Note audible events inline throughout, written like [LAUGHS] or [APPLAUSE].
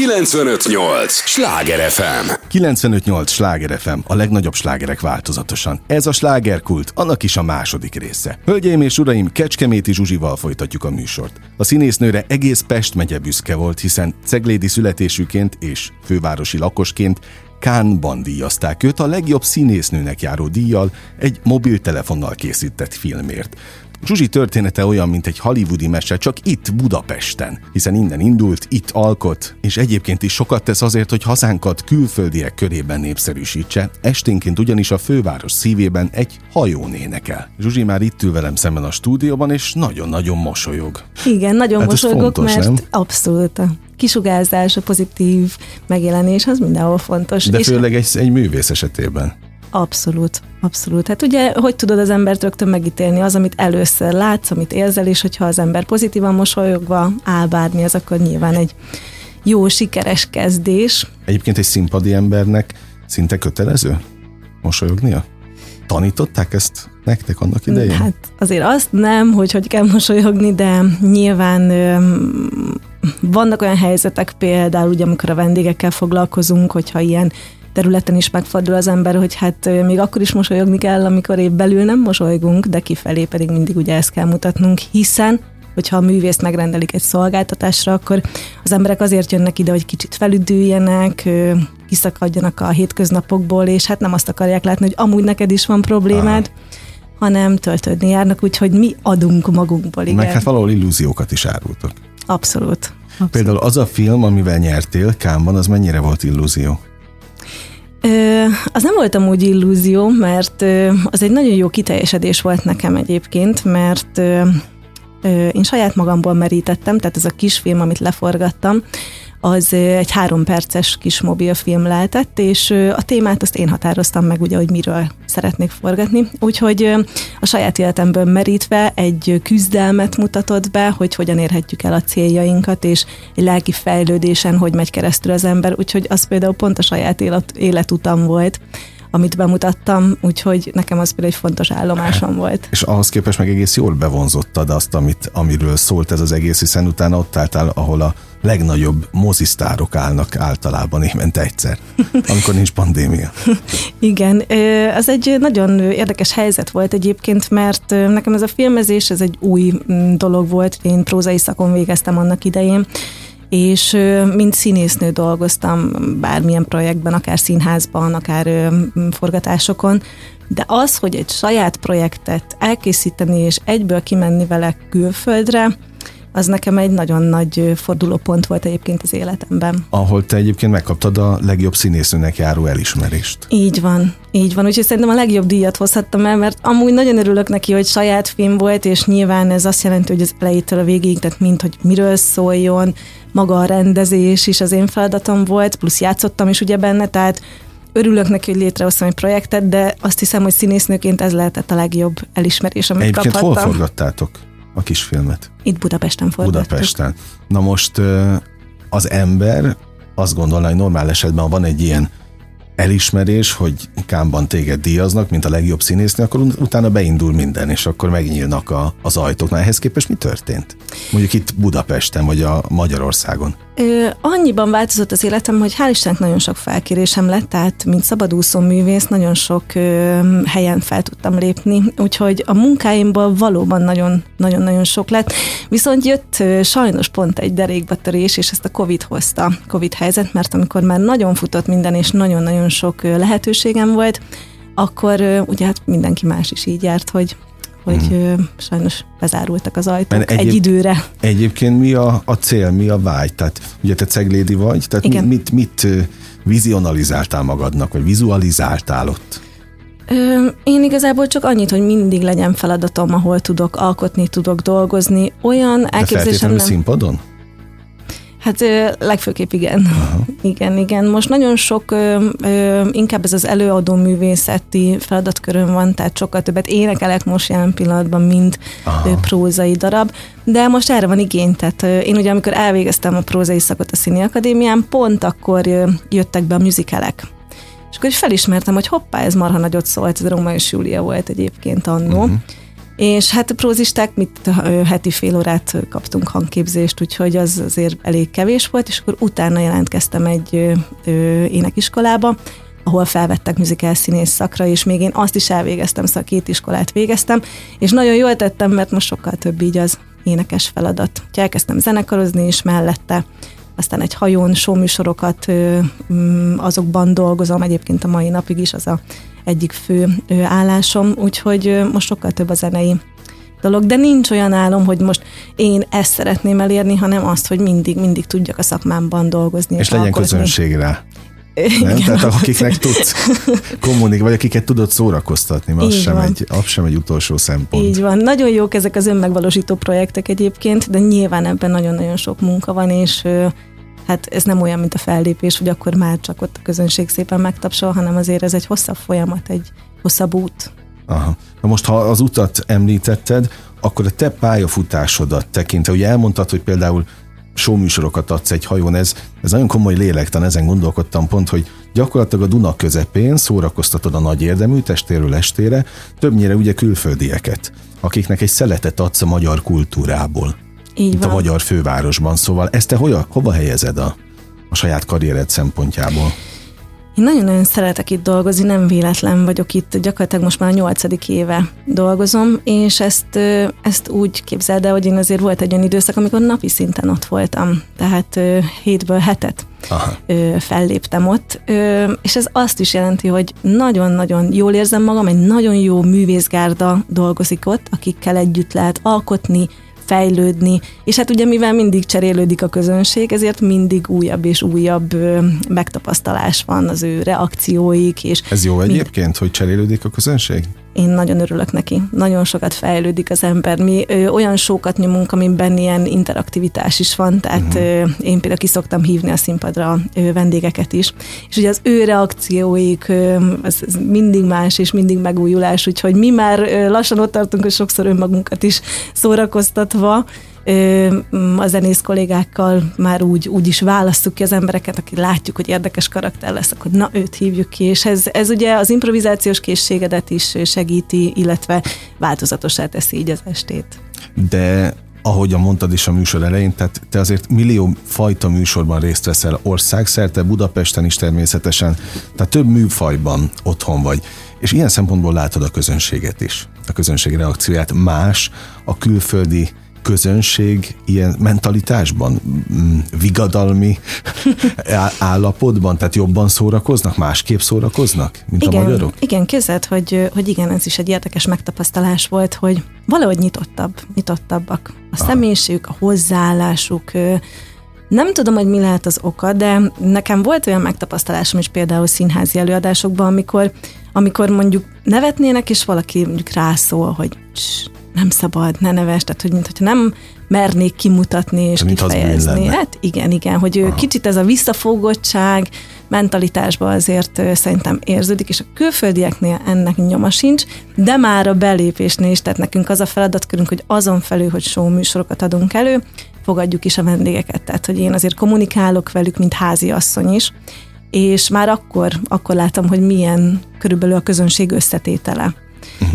958! Sláger FM! 958! Sláger FM, a legnagyobb slágerek változatosan. Ez a slágerkult, annak is a második része. Hölgyeim és uraim, Kecskeméti Zsuzsival folytatjuk a műsort. A színésznőre egész Pest megye büszke volt, hiszen ceglédi születésűként és fővárosi lakosként Kánban díjazták őt a legjobb színésznőnek járó díjjal egy mobiltelefonnal készített filmért. Zsuzsi története olyan, mint egy hollywoodi mese, csak itt Budapesten, hiszen innen indult, itt alkot, és egyébként is sokat tesz azért, hogy hazánkat külföldiek körében népszerűsítse, esténként ugyanis a főváros szívében egy hajón énekel. Zsuzsi már itt ül velem szemben a stúdióban, és nagyon-nagyon mosolyog. Igen, nagyon Hát mosolygok, fontos, mert nem? abszolút a kisugárzás, a pozitív megjelenés, az mindenhol fontos. De És főleg egy, egy művész esetében. Abszolút, abszolút. Hát ugye, hogy tudod az embert rögtön megítélni az, amit először látsz, amit érzel, és hogyha az ember pozitívan mosolyogva áll bármi, az akkor nyilván egy jó, sikeres kezdés. Egyébként egy színpadi embernek szinte kötelező mosolyognia? Tanították ezt nektek annak idején? Hát azért azt nem, hogy hogy kell mosolyogni, de nyilván vannak olyan helyzetek például, ugye, amikor a vendégekkel foglalkozunk, hogyha ilyen területen is megfordul az ember, hogy hát még akkor is mosolyogni kell, amikor épp belül nem mosolygunk, de kifelé pedig mindig ugye ezt kell mutatnunk, hiszen hogyha a művészt megrendelik egy szolgáltatásra, akkor az emberek azért jönnek ide, hogy kicsit felüdüljenek, kiszakadjanak a hétköznapokból, és hát nem azt akarják látni, hogy amúgy neked is van problémád, hanem töltődni járnak, úgyhogy mi adunk magunkból, igen. Meg hát valahol illúziókat is árultok. Abszolút. Abszolút. Például az a film, amivel nyertél, Kámban, az mennyire volt illúzió? Ö, az nem volt amúgy illúzió, mert ö, az egy nagyon jó kiteljesedés volt nekem egyébként, mert ö, én saját magamból merítettem, tehát ez a kisfilm, amit leforgattam, az egy három perces kis mobilfilm lehetett, és a témát azt én határoztam meg, ugye, hogy miről szeretnék forgatni. Úgyhogy a saját életemből merítve egy küzdelmet mutatott be, hogy hogyan érhetjük el a céljainkat, és egy lelki fejlődésen, hogy megy keresztül az ember. Úgyhogy az például pont a saját élet, életutam volt, amit bemutattam, úgyhogy nekem az például egy fontos állomásom volt. És ahhoz képest meg egész jól bevonzottad azt, amit, amiről szólt ez az egész, hiszen utána ott álltál, ahol a legnagyobb mozisztárok állnak általában évente egyszer, [LAUGHS] amikor nincs pandémia. Igen, az egy nagyon érdekes helyzet volt egyébként, mert nekem ez a filmezés, ez egy új mm, dolog volt, én prózai szakon végeztem annak idején, és mint színésznő dolgoztam bármilyen projektben, akár színházban, akár forgatásokon, de az, hogy egy saját projektet elkészíteni és egyből kimenni vele külföldre, az nekem egy nagyon nagy fordulópont volt egyébként az életemben. Ahol te egyébként megkaptad a legjobb színésznőnek járó elismerést. Így van, így van. Úgyhogy szerintem a legjobb díjat hozhattam el, mert amúgy nagyon örülök neki, hogy saját film volt, és nyilván ez azt jelenti, hogy az elejétől a végéig, tehát mint, hogy miről szóljon, maga a rendezés is az én feladatom volt, plusz játszottam is ugye benne, tehát örülök neki, hogy létrehoztam egy projektet, de azt hiszem, hogy színésznőként ez lehetett a legjobb elismerés, amit Egyébként hol kaphattam. forgattátok a kisfilmet? Itt Budapesten forgattuk. Budapesten. Na most az ember azt gondolná, hogy normál esetben, van egy ilyen elismerés, hogy Kámban téged díjaznak, mint a legjobb színésznő, akkor ut- utána beindul minden, és akkor megnyílnak a, az ajtók. Na ehhez képest mi történt? Mondjuk itt Budapesten, vagy a Magyarországon. Ö, annyiban változott az életem, hogy hál' Istennek nagyon sok felkérésem lett, tehát mint szabadúszó művész nagyon sok ö, helyen fel tudtam lépni, úgyhogy a munkáimból valóban nagyon- nagyon-nagyon sok lett. Viszont jött ö, sajnos pont egy derékbatörés, és ezt a Covid hozta, Covid helyzet, mert amikor már nagyon futott minden, és nagyon-nagyon sok lehetőségem volt, akkor ugye hát mindenki más is így járt, hogy hogy ö, sajnos bezárultak az ajtók Mert egy egyéb- időre. Egyébként mi a, a cél, mi a vágy? Tehát ugye te ceglédi vagy, tehát Igen. mit, mit vizionalizáltál magadnak, vagy vizualizáltál ott? Én igazából csak annyit, hogy mindig legyen feladatom, ahol tudok alkotni, tudok dolgozni. Olyan De elképzelésem feltétlenül nem. színpadon? Hát legfőképp igen. Igen, igen. Most nagyon sok, inkább ez az előadó művészeti feladatkörön van, tehát sokkal többet énekelek most jelen pillanatban, mint ö, prózai darab, de most erre van igény. Tehát én ugye, amikor elvégeztem a prózai szakot a Színi Akadémián, pont akkor jöttek be a műzikelek. És akkor így felismertem, hogy hoppá, ez marha nagyot szólt, ez Róma és Júlia volt egyébként annó. Uh-huh. És hát a prózisták, mit heti fél órát kaptunk hangképzést, úgyhogy az azért elég kevés volt, és akkor utána jelentkeztem egy ö, énekiskolába, ahol felvettek muzikál színész szakra, és még én azt is elvégeztem, szóval két iskolát végeztem, és nagyon jól tettem, mert most sokkal több így az énekes feladat. Úgyhogy elkezdtem zenekarozni is mellette, aztán egy hajón showműsorokat mm, azokban dolgozom, egyébként a mai napig is az a egyik fő állásom, úgyhogy most sokkal több a zenei dolog, de nincs olyan álom, hogy most én ezt szeretném elérni, hanem azt, hogy mindig, mindig tudjak a szakmámban dolgozni. És, legyen alkotni. közönség rá. Nem? Igen, Tehát akiknek tudsz kommunikálni, vagy akiket tudod szórakoztatni, mert az sem, egy, az sem egy utolsó szempont. Így van. Nagyon jók ezek az önmegvalósító projektek egyébként, de nyilván ebben nagyon-nagyon sok munka van, és hát ez nem olyan, mint a fellépés, hogy akkor már csak ott a közönség szépen megtapsol, hanem azért ez egy hosszabb folyamat, egy hosszabb út. Aha. Na most, ha az utat említetted, akkor a te pályafutásodat tekintve, ugye elmondtad, hogy például showműsorokat adsz egy hajón, ez, ez nagyon komoly lélektan, ezen gondolkodtam pont, hogy gyakorlatilag a Duna közepén szórakoztatod a nagy érdemű testéről estére, többnyire ugye külföldieket, akiknek egy szeletet adsz a magyar kultúrából. Így van. a magyar fővárosban, szóval ezt te hova, hova helyezed a, a saját karriered szempontjából? Én nagyon-nagyon szeretek itt dolgozni, nem véletlen vagyok itt, gyakorlatilag most már a nyolcadik éve dolgozom, és ezt, ezt úgy képzeld el, hogy én azért volt egy olyan időszak, amikor napi szinten ott voltam, tehát hétből hetet Aha. felléptem ott, és ez azt is jelenti, hogy nagyon-nagyon jól érzem magam, egy nagyon jó művészgárda dolgozik ott, akikkel együtt lehet alkotni, fejlődni, és hát ugye mivel mindig cserélődik a közönség, ezért mindig újabb és újabb megtapasztalás van az ő reakcióik. És Ez jó mind... egyébként, hogy cserélődik a közönség? Én nagyon örülök neki. Nagyon sokat fejlődik az ember. Mi ö, olyan sokat nyomunk, amiben ilyen interaktivitás is van, tehát uh-huh. ö, én például ki szoktam hívni a színpadra ö, vendégeket is, és ugye az ő reakcióik ö, az, az mindig más és mindig megújulás, úgyhogy mi már ö, lassan ott tartunk, hogy sokszor önmagunkat is szórakoztatva, a zenész kollégákkal már úgy, úgy is választjuk ki az embereket, aki látjuk, hogy érdekes karakter lesz, akkor na őt hívjuk ki, és ez, ez ugye az improvizációs készségedet is segíti, illetve változatosá teszi így az estét. De ahogy mondtad is a műsor elején, tehát te azért millió fajta műsorban részt veszel országszerte, Budapesten is természetesen, tehát több műfajban otthon vagy. És ilyen szempontból látod a közönséget is, a közönség reakcióját. Más a külföldi közönség ilyen mentalitásban, mm, vigadalmi [LAUGHS] állapotban, tehát jobban szórakoznak, másképp szórakoznak, mint igen, a magyarok? Igen, képzeld, hogy, hogy igen, ez is egy érdekes megtapasztalás volt, hogy valahogy nyitottabb, nyitottabbak a Aha. személyiségük, a hozzáállásuk, nem tudom, hogy mi lehet az oka, de nekem volt olyan megtapasztalásom is például színházi előadásokban, amikor, amikor mondjuk nevetnének, és valaki mondjuk rászól, hogy nem szabad, ne neves, tehát hogy mintha nem mernék kimutatni és mint kifejezni. Hát igen, igen, hogy Aha. kicsit ez a visszafogottság mentalitásban azért szerintem érződik, és a külföldieknél ennek nyoma sincs, de már a belépésnél is, tehát nekünk az a feladatkörünk, hogy azon felül, hogy show műsorokat adunk elő, fogadjuk is a vendégeket, tehát hogy én azért kommunikálok velük, mint házi asszony is, és már akkor, akkor láttam, hogy milyen körülbelül a közönség összetétele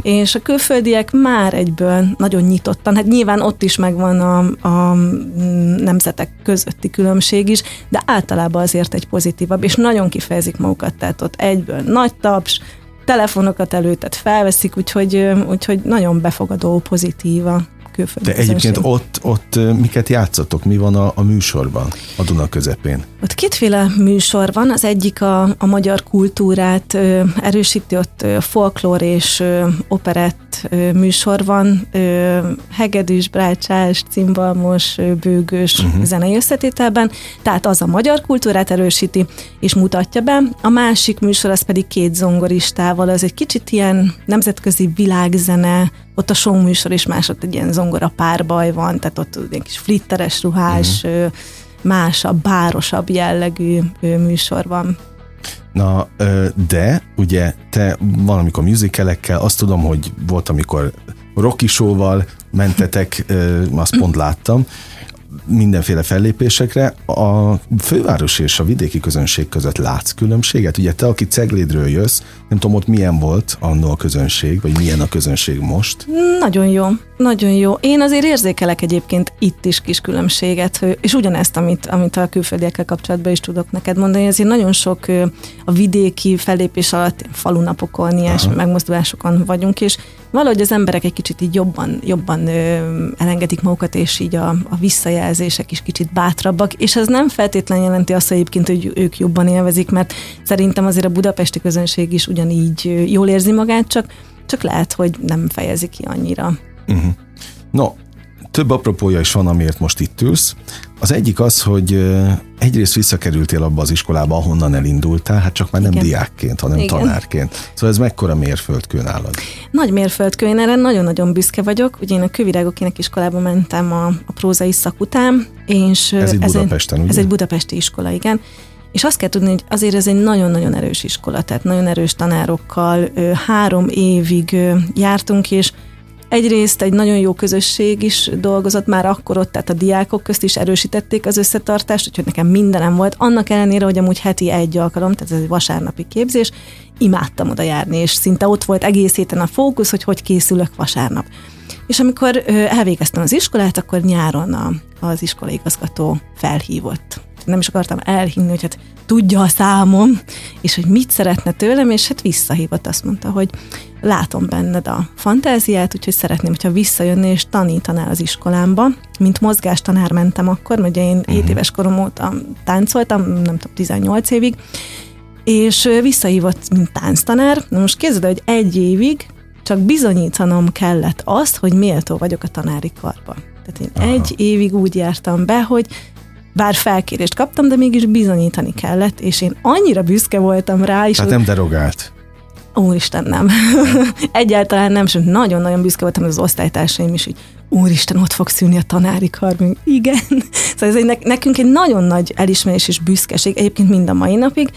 és a külföldiek már egyből nagyon nyitottan, hát nyilván ott is megvan a, a nemzetek közötti különbség is, de általában azért egy pozitívabb, és nagyon kifejezik magukat, tehát ott egyből nagy taps, telefonokat előttet felveszik, úgyhogy, úgyhogy nagyon befogadó, pozitíva külföldi De egyébként ott, ott miket játszatok? Mi van a, a műsorban, a Duna közepén? Ott kétféle műsor van. Az egyik a, a magyar kultúrát ö, erősíti, ott ö, folklór és ö, operett ö, műsor van. Ö, hegedűs, brácsás, cimbalmos, ö, bőgős uh-huh. zenei összetételben. Tehát az a magyar kultúrát erősíti és mutatja be. A másik műsor az pedig két zongoristával. Az egy kicsit ilyen nemzetközi világzene, ott a show műsor is más, ott egy ilyen zongora párbaj van, tehát ott egy kis flitteres ruhás, uh-huh. másabb, bárosabb jellegű műsor van. Na, de ugye te valamikor musicalekkel, azt tudom, hogy volt, amikor Rocky Show-val mentetek, azt pont láttam, mindenféle fellépésekre. A főváros és a vidéki közönség között látsz különbséget? Ugye te, aki Ceglédről jössz, nem tudom, ott milyen volt annó a közönség, vagy milyen a közönség most? Nagyon jó, nagyon jó. Én azért érzékelek egyébként itt is kis különbséget, és ugyanezt, amit, amit a külföldiekkel kapcsolatban is tudok neked mondani, ezért nagyon sok a vidéki fellépés alatt falunapokon, ilyes megmozdulásokon vagyunk, és valahogy az emberek egy kicsit így jobban, jobban elengedik magukat, és így a, a visszajelzések is kicsit bátrabbak, és ez nem feltétlenül jelenti azt egyébként, hogy ők jobban élvezik, mert szerintem azért a budapesti közönség is ugyanígy jól érzi magát, csak, csak lehet, hogy nem fejezi ki annyira. Uh-huh. No, több apropója is van, amiért most itt ülsz. Az egyik az, hogy egyrészt visszakerültél abba az iskolába, ahonnan elindultál, hát csak már nem Igen. diákként, hanem Igen. tanárként. Szóval ez mekkora mérföldkő nálad? Nagy mérföldkő, én erre nagyon-nagyon büszke vagyok. Ugye én a Kövirágokének iskolába mentem a, a prózai szak után, és ez egy Budapesten, ugye? Ez egy budapesti iskola, igen. És azt kell tudni, hogy azért ez egy nagyon-nagyon erős iskola, tehát nagyon erős tanárokkal, három évig jártunk, és Egyrészt egy nagyon jó közösség is dolgozott már akkor ott, tehát a diákok közt is erősítették az összetartást, úgyhogy nekem mindenem volt. Annak ellenére, hogy amúgy heti egy alkalom, tehát ez egy vasárnapi képzés, imádtam oda járni, és szinte ott volt egész héten a fókusz, hogy hogy készülök vasárnap. És amikor elvégeztem az iskolát, akkor nyáron az iskolaigazgató felhívott. Nem is akartam elhinni, hogy hát tudja a számom, és hogy mit szeretne tőlem, és hát visszahívott, azt mondta, hogy látom benned a fantáziát, úgyhogy szeretném, hogyha visszajönni és tanítanál az iskolámba. Mint mozgástanár mentem akkor, mert ugye én uh-huh. 7 éves korom óta táncoltam, nem tudom, 18 évig, és visszahívott, mint tánctanár. Na most képzeld, hogy egy évig csak bizonyítanom kellett azt, hogy méltó vagyok a tanári karba. Tehát én Aha. egy évig úgy jártam be, hogy bár felkérést kaptam, de mégis bizonyítani kellett, és én annyira büszke voltam rá. És Tehát nem derogált. Úristen, nem. [LAUGHS] Egyáltalán nem, sőt, nagyon-nagyon büszke voltam az osztálytársaim is, hogy úristen, ott fog szűnni a tanári karbünk. [LAUGHS] Igen. Szóval ez egy, nekünk egy nagyon nagy elismerés és büszkeség, egyébként mind a mai napig,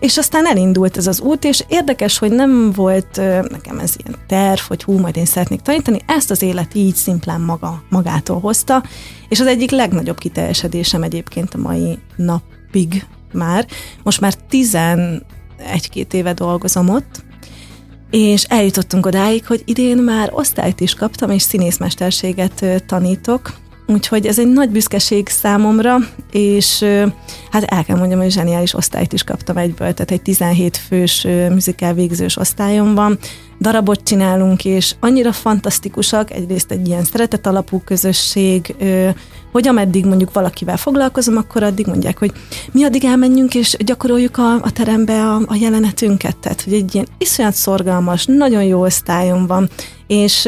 és aztán elindult ez az út, és érdekes, hogy nem volt nekem ez ilyen terv, hogy hú, majd én szeretnék tanítani, ezt az élet így szimplán maga, magától hozta, és az egyik legnagyobb kiteljesedésem egyébként a mai napig már. Most már 11-két éve dolgozom ott, és eljutottunk odáig, hogy idén már osztályt is kaptam, és színészmesterséget tanítok, Úgyhogy ez egy nagy büszkeség számomra, és hát el kell mondjam, hogy zseniális osztályt is kaptam egyből, tehát egy 17 fős műzikál végzős osztályom van, darabot csinálunk, és annyira fantasztikusak, egyrészt egy ilyen szeretet alapú közösség, hogy ameddig mondjuk valakivel foglalkozom, akkor addig mondják, hogy mi addig elmenjünk, és gyakoroljuk a, a terembe a, a jelenetünket, tehát hogy egy ilyen iszonyat szorgalmas, nagyon jó osztályom van, és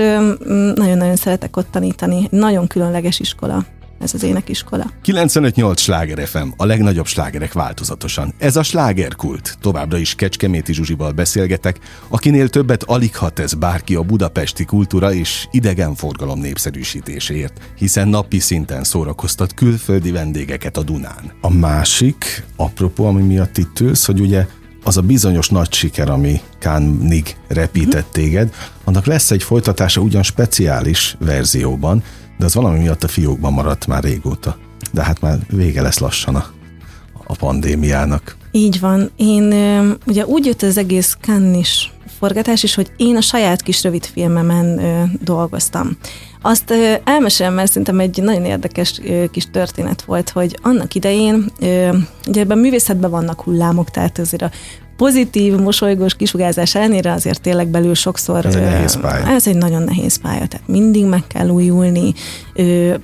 nagyon-nagyon szeretek ott tanítani, nagyon különleges iskola ez az énekiskola. 95-8 Sláger FM, a legnagyobb slágerek változatosan. Ez a slágerkult. Továbbra is Kecskeméti Zsuzsival beszélgetek, akinél többet alig hat ez bárki a budapesti kultúra és idegenforgalom népszerűsítéséért, hiszen napi szinten szórakoztat külföldi vendégeket a Dunán. A másik, apropó, ami miatt itt ülsz, hogy ugye az a bizonyos nagy siker, ami Cannes-nig repített mhm. téged, annak lesz egy folytatása ugyan speciális verzióban, de az valami miatt a fiókban maradt már régóta. De hát már vége lesz lassan a, a pandémiának. Így van. Én ugye úgy jött az egész Cannes forgatás is, hogy én a saját kis rövid filmemen dolgoztam. Azt ö, elmesélem, mert szerintem egy nagyon érdekes kis történet volt, hogy annak idején, ugye ebben művészetben vannak hullámok, tehát azért a pozitív, mosolygós kisugárzás ellenére azért tényleg belül sokszor... Ez egy nehéz pálya. Ez egy nagyon nehéz pálya, tehát mindig meg kell újulni.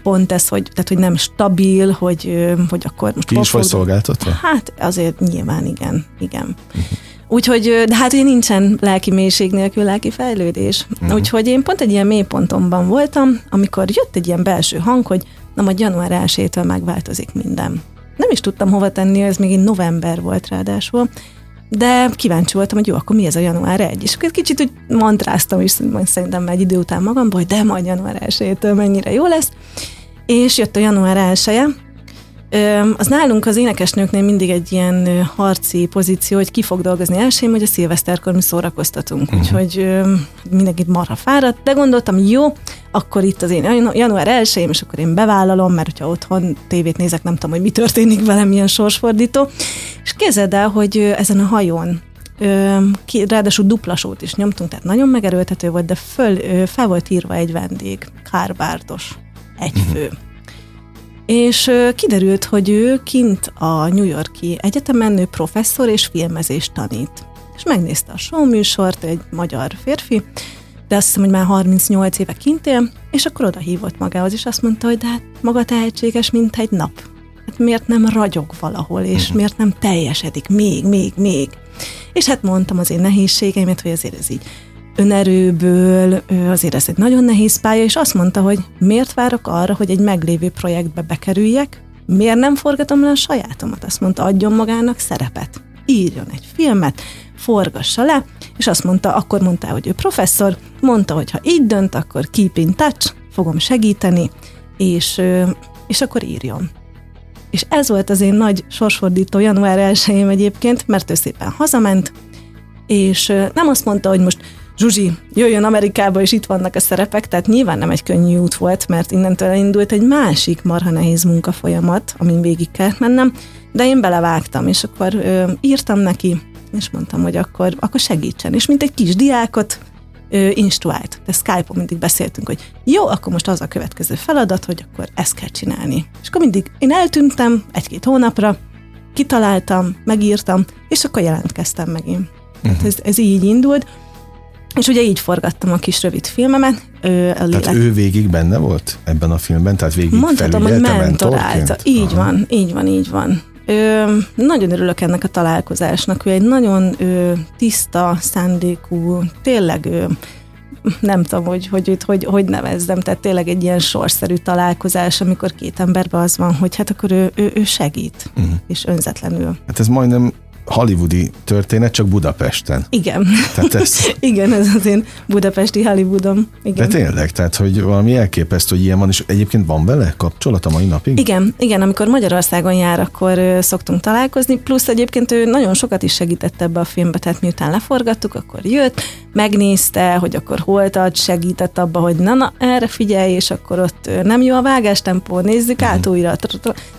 Pont ez, hogy, tehát, hogy nem stabil, hogy, hogy akkor most... Ki is vagy szolgáltatva? Hát azért nyilván igen, igen. Uh-huh. Úgyhogy, de hát ugye nincsen lelki mélység nélkül lelki fejlődés. Uh-huh. Úgyhogy én pont egy ilyen mélypontomban voltam, amikor jött egy ilyen belső hang, hogy na majd január 1 megváltozik minden. Nem is tudtam hova tenni, ez még november volt ráadásul, de kíváncsi voltam, hogy jó, akkor mi ez a január 1? És akkor kicsit úgy mantráztam is szerintem egy idő után magamban, hogy de majd január 1 mennyire jó lesz. És jött a január 1 Az nálunk az énekesnőknél mindig egy ilyen harci pozíció, hogy ki fog dolgozni elsőm, hogy a szilveszterkor mi szórakoztatunk. Uh-huh. Úgyhogy mindenkit marha fáradt, de gondoltam, jó, akkor itt az én január 1 és akkor én bevállalom, mert hogyha otthon tévét nézek, nem tudom, hogy mi történik velem, milyen sorsfordító. És kézed el, hogy ezen a hajón ráadásul duplasót is nyomtunk, tehát nagyon megerőltető volt, de föl, fel volt írva egy vendég, Kárbárdos, egy fő. Uh-huh és kiderült, hogy ő kint a New Yorki egyetemen, ő professzor és filmezést tanít. És megnézte a show műsort, egy magyar férfi, de azt hiszem, hogy már 38 éve kint él, és akkor oda hívott magához, és azt mondta, hogy de hát maga tehetséges, mint egy nap. Hát miért nem ragyog valahol, és uh-huh. miért nem teljesedik még, még, még. És hát mondtam az én nehézségeimet, hogy azért ez így önerőből, azért ez egy nagyon nehéz pálya, és azt mondta, hogy miért várok arra, hogy egy meglévő projektbe bekerüljek, miért nem forgatom le a sajátomat? Azt mondta, adjon magának szerepet, írjon egy filmet, forgassa le, és azt mondta, akkor mondta, hogy ő professzor, mondta, hogy ha így dönt, akkor keep in touch, fogom segíteni, és, és akkor írjon. És ez volt az én nagy sorsfordító január 1 egyébként, mert ő szépen hazament, és nem azt mondta, hogy most Zsuzsi, jöjjön Amerikába, és itt vannak a szerepek, tehát nyilván nem egy könnyű út volt, mert innentől indult egy másik marha nehéz munkafolyamat, amin végig kellett mennem, de én belevágtam, és akkor ö, írtam neki, és mondtam, hogy akkor, akkor segítsen. És mint egy kis diákot ö, instruált. De Skype-on mindig beszéltünk, hogy jó, akkor most az a következő feladat, hogy akkor ezt kell csinálni. És akkor mindig én eltűntem egy-két hónapra, kitaláltam, megírtam, és akkor jelentkeztem megint. Uh-huh. Ez, ez így indult. És ugye így forgattam a kis rövid filmemet. Ő, a lélek... Tehát ő végig benne volt ebben a filmben? Tehát végig Mondhatom, hogy mentorálta. Így Aha. van, így van, így van. Ö, nagyon örülök ennek a találkozásnak. Ő egy nagyon ö, tiszta, szándékú, tényleg ö, nem tudom, hogy hogy, hogy, hogy, hogy nevezzem, tehát tényleg egy ilyen sorszerű találkozás, amikor két emberben az van, hogy hát akkor ő, ő, ő segít, uh-huh. és önzetlenül. Hát ez majdnem hollywoodi történet, csak Budapesten. Igen. Tehát ez... [LAUGHS] Igen, ez az én budapesti Hollywoodom. Igen. De tényleg, tehát hogy valami elképesztő, hogy ilyen van, és egyébként van vele kapcsolat a mai napig? Igen, igen, amikor Magyarországon jár, akkor szoktunk találkozni, plusz egyébként ő nagyon sokat is segített ebbe a filmbe, tehát miután leforgattuk, akkor jött, megnézte, hogy akkor hol tart, segített abba, hogy na, na, erre figyelj, és akkor ott nem jó a vágástempó, nézzük át mhm. újra.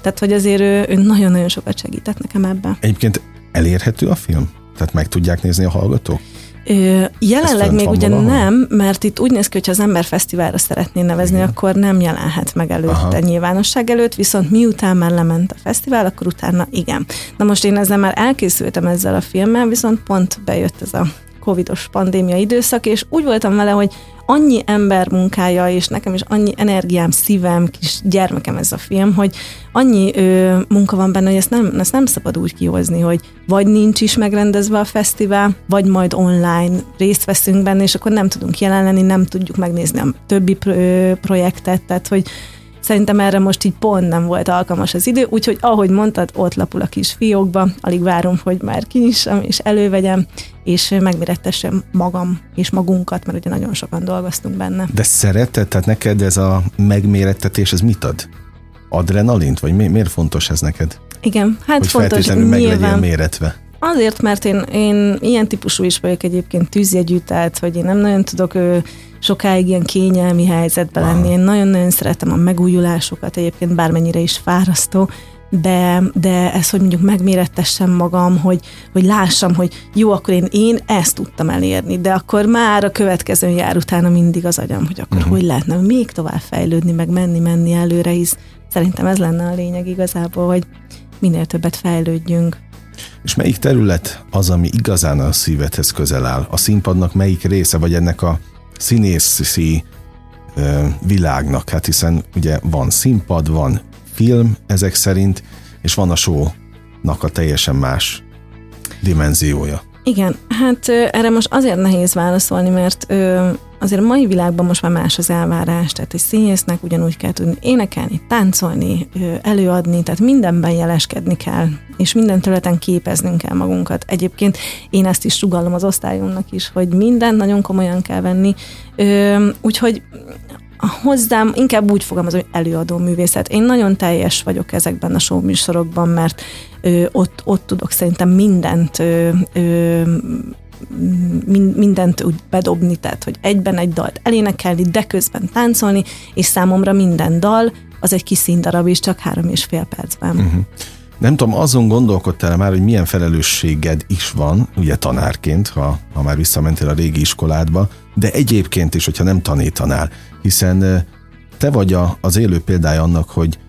Tehát, hogy azért ő nagyon-nagyon sokat segített nekem ebben. Egyébként elérhető a film? Tehát meg tudják nézni a hallgatók? Ö, jelenleg még ugye valahol? nem, mert itt úgy néz ki, hogy az ember fesztiválra szeretné nevezni, Igen. akkor nem jelenhet meg előtte Aha. nyilvánosság előtt, viszont miután már lement a fesztivál, akkor utána igen. Na most én ezzel már elkészültem ezzel a filmmel, viszont pont bejött ez a covidos pandémia időszak, és úgy voltam vele, hogy annyi ember munkája, és nekem is annyi energiám, szívem, kis gyermekem ez a film, hogy annyi ö, munka van benne, hogy ezt nem, ezt nem szabad úgy kihozni, hogy vagy nincs is megrendezve a fesztivál, vagy majd online részt veszünk benne, és akkor nem tudunk jelen lenni, nem tudjuk megnézni a többi pro- projektet, tehát hogy Szerintem erre most így pont nem volt alkalmas az idő, úgyhogy ahogy mondtad, ott lapul a kis fiókba, alig várom, hogy már kinyissam és elővegyem, és megmérettessem magam és magunkat, mert ugye nagyon sokan dolgoztunk benne. De szereted? Tehát neked ez a megmérettetés, ez mit ad? Adrenalint? Vagy mi, miért fontos ez neked? Igen, hát hogy fontos. meg legyen méretve. Azért, mert én, én ilyen típusú is vagyok egyébként tűzjegyű, tehát hogy én nem nagyon tudok ő, sokáig ilyen kényelmi helyzetben lenni. Én nagyon-nagyon szeretem a megújulásokat, egyébként bármennyire is fárasztó, de, de ez, hogy mondjuk megmérettessem magam, hogy, hogy lássam, hogy jó, akkor én, én ezt tudtam elérni, de akkor már a következő jár utána mindig az agyam, hogy akkor uh-huh. hogy lehetne még tovább fejlődni, meg menni, menni előre, hisz szerintem ez lenne a lényeg igazából, hogy minél többet fejlődjünk. És melyik terület az, ami igazán a szívedhez közel áll? A színpadnak melyik része, vagy ennek a színészi világnak? Hát hiszen ugye van színpad, van film ezek szerint, és van a show-nak a teljesen más dimenziója. Igen, hát erre most azért nehéz válaszolni, mert azért a mai világban most már más az elvárás, tehát egy színésznek ugyanúgy kell tudni énekelni, táncolni, előadni, tehát mindenben jeleskedni kell, és minden területen képeznünk kell magunkat. Egyébként én ezt is sugallom az osztályunknak is, hogy mindent nagyon komolyan kell venni, úgyhogy hozzám inkább úgy fogalmazom, hogy előadó művészet. Én nagyon teljes vagyok ezekben a show műsorokban, mert ott, ott tudok szerintem mindent ö, mindent úgy bedobni, tehát hogy egyben egy dalt elénekelni, de közben táncolni, és számomra minden dal az egy kis színdarab is, csak három és fél percben. Uh-huh. Nem tudom, azon gondolkodtál már, hogy milyen felelősséged is van, ugye tanárként, ha, ha már visszamentél a régi iskoládba, de egyébként is, hogyha nem tanítanál, hiszen te vagy a, az élő példája annak, hogy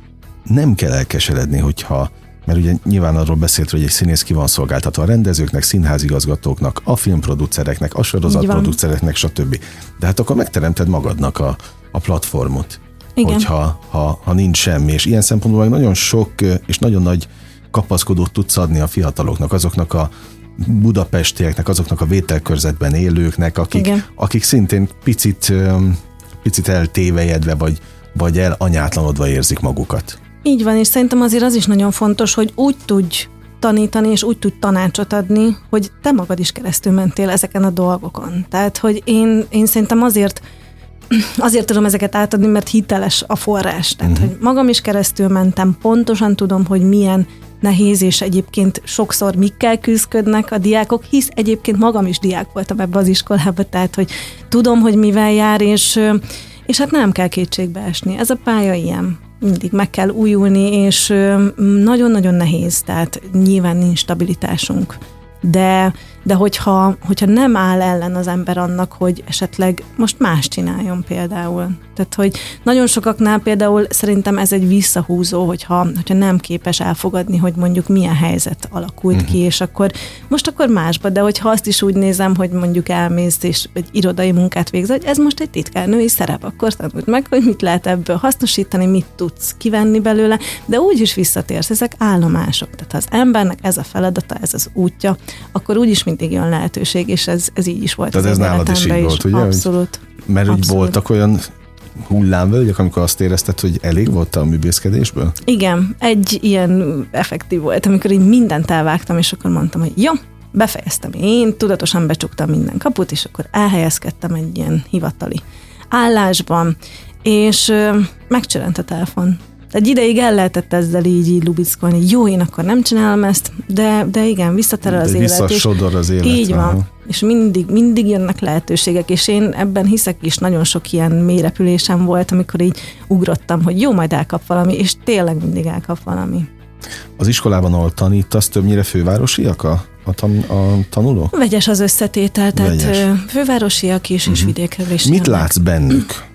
nem kell elkeseredni, hogyha mert ugye nyilván arról beszélt, hogy egy színész ki van szolgáltatva a rendezőknek, színházigazgatóknak, a filmproducereknek, a sorozatproducereknek, stb. De hát akkor megteremted magadnak a, a platformot. Igen. Hogyha ha, ha nincs semmi. És ilyen szempontból meg nagyon sok és nagyon nagy kapaszkodót tudsz adni a fiataloknak, azoknak a budapestieknek, azoknak a vételkörzetben élőknek, akik, akik szintén picit, picit eltévejedve, vagy, vagy elanyátlanodva érzik magukat. Így van, és szerintem azért az is nagyon fontos, hogy úgy tudj tanítani, és úgy tudj tanácsot adni, hogy te magad is keresztül mentél ezeken a dolgokon. Tehát, hogy én, én szerintem azért [CLEARS THROAT] azért tudom ezeket átadni, mert hiteles a forrás. Tehát, uh-huh. hogy magam is keresztül mentem, pontosan tudom, hogy milyen nehéz, és egyébként sokszor mikkel küzdködnek a diákok, hisz egyébként magam is diák voltam ebbe az iskolába, tehát, hogy tudom, hogy mivel jár, és, és hát nem kell kétségbe esni. Ez a pálya ilyen mindig meg kell újulni, és nagyon-nagyon nehéz, tehát nyilván nincs stabilitásunk. De de hogyha, hogyha nem áll ellen az ember annak, hogy esetleg most más csináljon például. Tehát, hogy nagyon sokaknál például szerintem ez egy visszahúzó, hogyha, hogyha nem képes elfogadni, hogy mondjuk milyen helyzet alakult uh-huh. ki, és akkor most akkor másba, de hogyha azt is úgy nézem, hogy mondjuk elmész és egy irodai munkát végzel, hogy ez most egy titkárnői szerep, akkor tanuld meg, hogy mit lehet ebből hasznosítani, mit tudsz kivenni belőle, de úgy is visszatérsz, ezek állomások. Tehát az embernek ez a feladata, ez az útja, akkor úgyis mindig jön lehetőség, és ez, ez így is volt. Tehát ez nálad is így volt, ugye? Abszolút. Mert úgy voltak olyan hullámvölgyek, amikor azt érezted, hogy elég volt a művészkedésből? Igen, egy ilyen effektív volt, amikor így mindent elvágtam, és akkor mondtam, hogy jó, befejeztem én, tudatosan becsuktam minden kaput, és akkor elhelyezkedtem egy ilyen hivatali állásban, és megcserent a telefon. Egy ideig el lehetett ezzel így, így lubickolni. Jó, én akkor nem csinálom ezt, de, de igen, visszaterel az élet. Visszasodor az élet. Így van. Aha. És mindig, mindig jönnek lehetőségek, és én ebben hiszek is, nagyon sok ilyen mélyrepülésem volt, amikor így ugrottam, hogy jó, majd elkap valami, és tényleg mindig elkap valami. Az iskolában, ahol tanítasz, többnyire fővárosiak a, a, tan, a tanuló? Vegyes az összetétel, tehát Vegyes. fővárosiak is, uh-huh. és mhm. vidékről is. Mit jönnek. látsz bennük?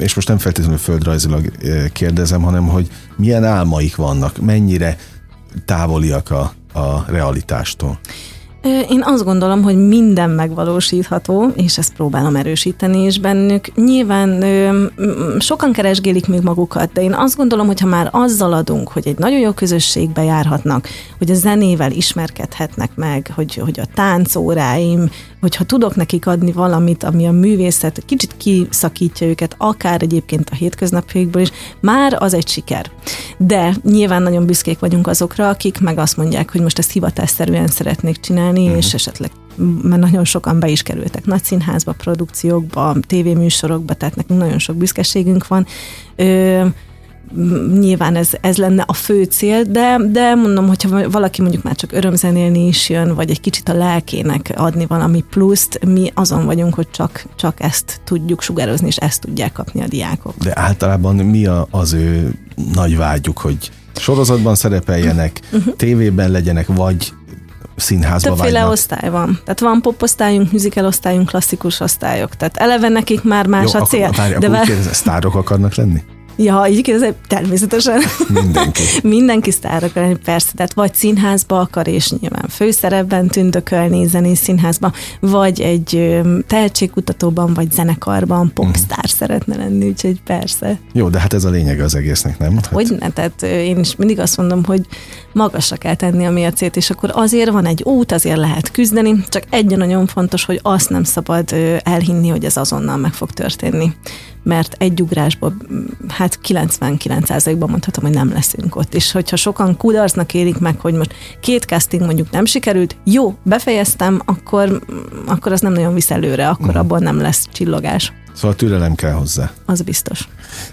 És most nem feltétlenül földrajzilag kérdezem, hanem hogy milyen álmaik vannak, mennyire távoliak a, a realitástól. Én azt gondolom, hogy minden megvalósítható, és ezt próbálom erősíteni is bennük. Nyilván sokan keresgélik még magukat, de én azt gondolom, hogy ha már azzal adunk, hogy egy nagyon jó közösségbe járhatnak, hogy a zenével ismerkedhetnek meg, hogy, hogy a táncóráim, hogyha tudok nekik adni valamit, ami a művészet kicsit kiszakítja őket, akár egyébként a hétköznapjaikból is, már az egy siker. De nyilván nagyon büszkék vagyunk azokra, akik meg azt mondják, hogy most ezt hivatásszerűen szeretnék csinálni, uh-huh. és esetleg mert nagyon sokan be is kerültek nagy színházba, produkciókba, tévéműsorokba, tehát nekünk nagyon sok büszkeségünk van. Ö, nyilván ez, ez lenne a fő cél, de, de mondom, hogyha valaki mondjuk már csak örömzenélni is jön, vagy egy kicsit a lelkének adni valami pluszt, mi azon vagyunk, hogy csak, csak ezt tudjuk sugározni, és ezt tudják kapni a diákok. De általában mi a, az ő nagy vágyuk, hogy sorozatban szerepeljenek, uh-huh. tévében legyenek, vagy színházba Többféle vágynak. osztály van. Tehát van poposztályunk, musical osztályunk, klasszikus osztályok. Tehát eleve nekik már más Jó, a cél. Várj, de akkor vár... sztárok akarnak lenni? Ja, így kérdezem, természetesen. Mindenki. [LAUGHS] Mindenki sztár akar lenni, persze. Tehát vagy színházba akar, és nyilván főszerepben tündökölni zenész színházba, vagy egy tehetségkutatóban, vagy zenekarban popstar uh-huh. szeretne lenni, úgyhogy persze. Jó, de hát ez a lényeg az egésznek, nem? Hát, hát... Hogy ne, tehát én is mindig azt mondom, hogy magasra kell tenni a mércét, és akkor azért van egy út, azért lehet küzdeni, csak egy nagyon fontos, hogy azt nem szabad elhinni, hogy ez azonnal meg fog történni mert egy ugrásban hát 99%-ban mondhatom, hogy nem leszünk ott. És hogyha sokan kudarcnak érik meg, hogy most két casting mondjuk nem sikerült, jó, befejeztem, akkor, akkor az nem nagyon visz előre, akkor uh-huh. abban nem lesz csillogás. Szóval türelem kell hozzá. Az biztos.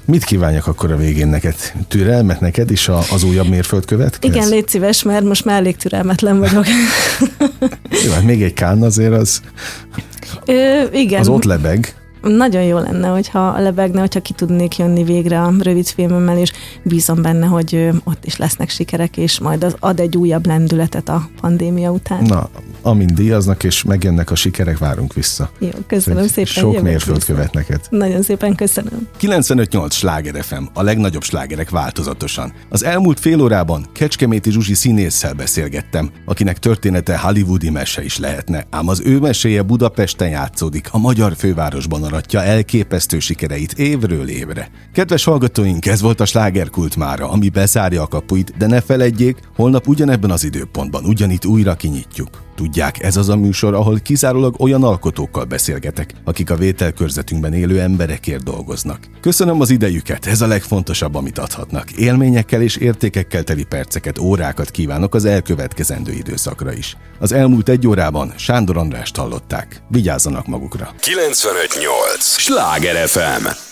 Mit kívánjak akkor a végén neked? Türelmet neked is a, az újabb mérföldkövet? Igen, légy szíves, mert most már elég türelmetlen vagyok. [LAUGHS] Jó, hát még egy kán azért az, Ö, igen. az ott lebeg. Nagyon jó lenne, hogyha lebegne, hogyha ki tudnék jönni végre a rövid filmemmel, és bízom benne, hogy ott is lesznek sikerek, és majd az ad egy újabb lendületet a pandémia után. Na, amint díjaznak, és megjönnek a sikerek, várunk vissza. Jó, köszönöm szépen. Sok jövök mérföldkövet vissza. neked. Nagyon szépen köszönöm. 95.8 Sláger FM, a legnagyobb slágerek változatosan. Az elmúlt fél órában Kecskeméti Zsuzsi színésszel beszélgettem, akinek története hollywoodi mese is lehetne, ám az ő meséje Budapesten játszódik, a magyar fővárosban aratja elképesztő sikereit évről évre. Kedves hallgatóink, ez volt a slágerkult mára, ami bezárja a kapuit, de ne feledjék, holnap ugyanebben az időpontban, ugyanitt újra kinyitjuk. Tudják, ez az a műsor, ahol kizárólag olyan alkotókkal beszélgetek, akik a vételkörzetünkben élő emberekért dolgoznak. Köszönöm az idejüket, ez a legfontosabb, amit adhatnak. Élményekkel és értékekkel teli perceket, órákat kívánok az elkövetkezendő időszakra is. Az elmúlt egy órában Sándor Andrást hallották. Vigyázzanak magukra! 958! Sláger FM!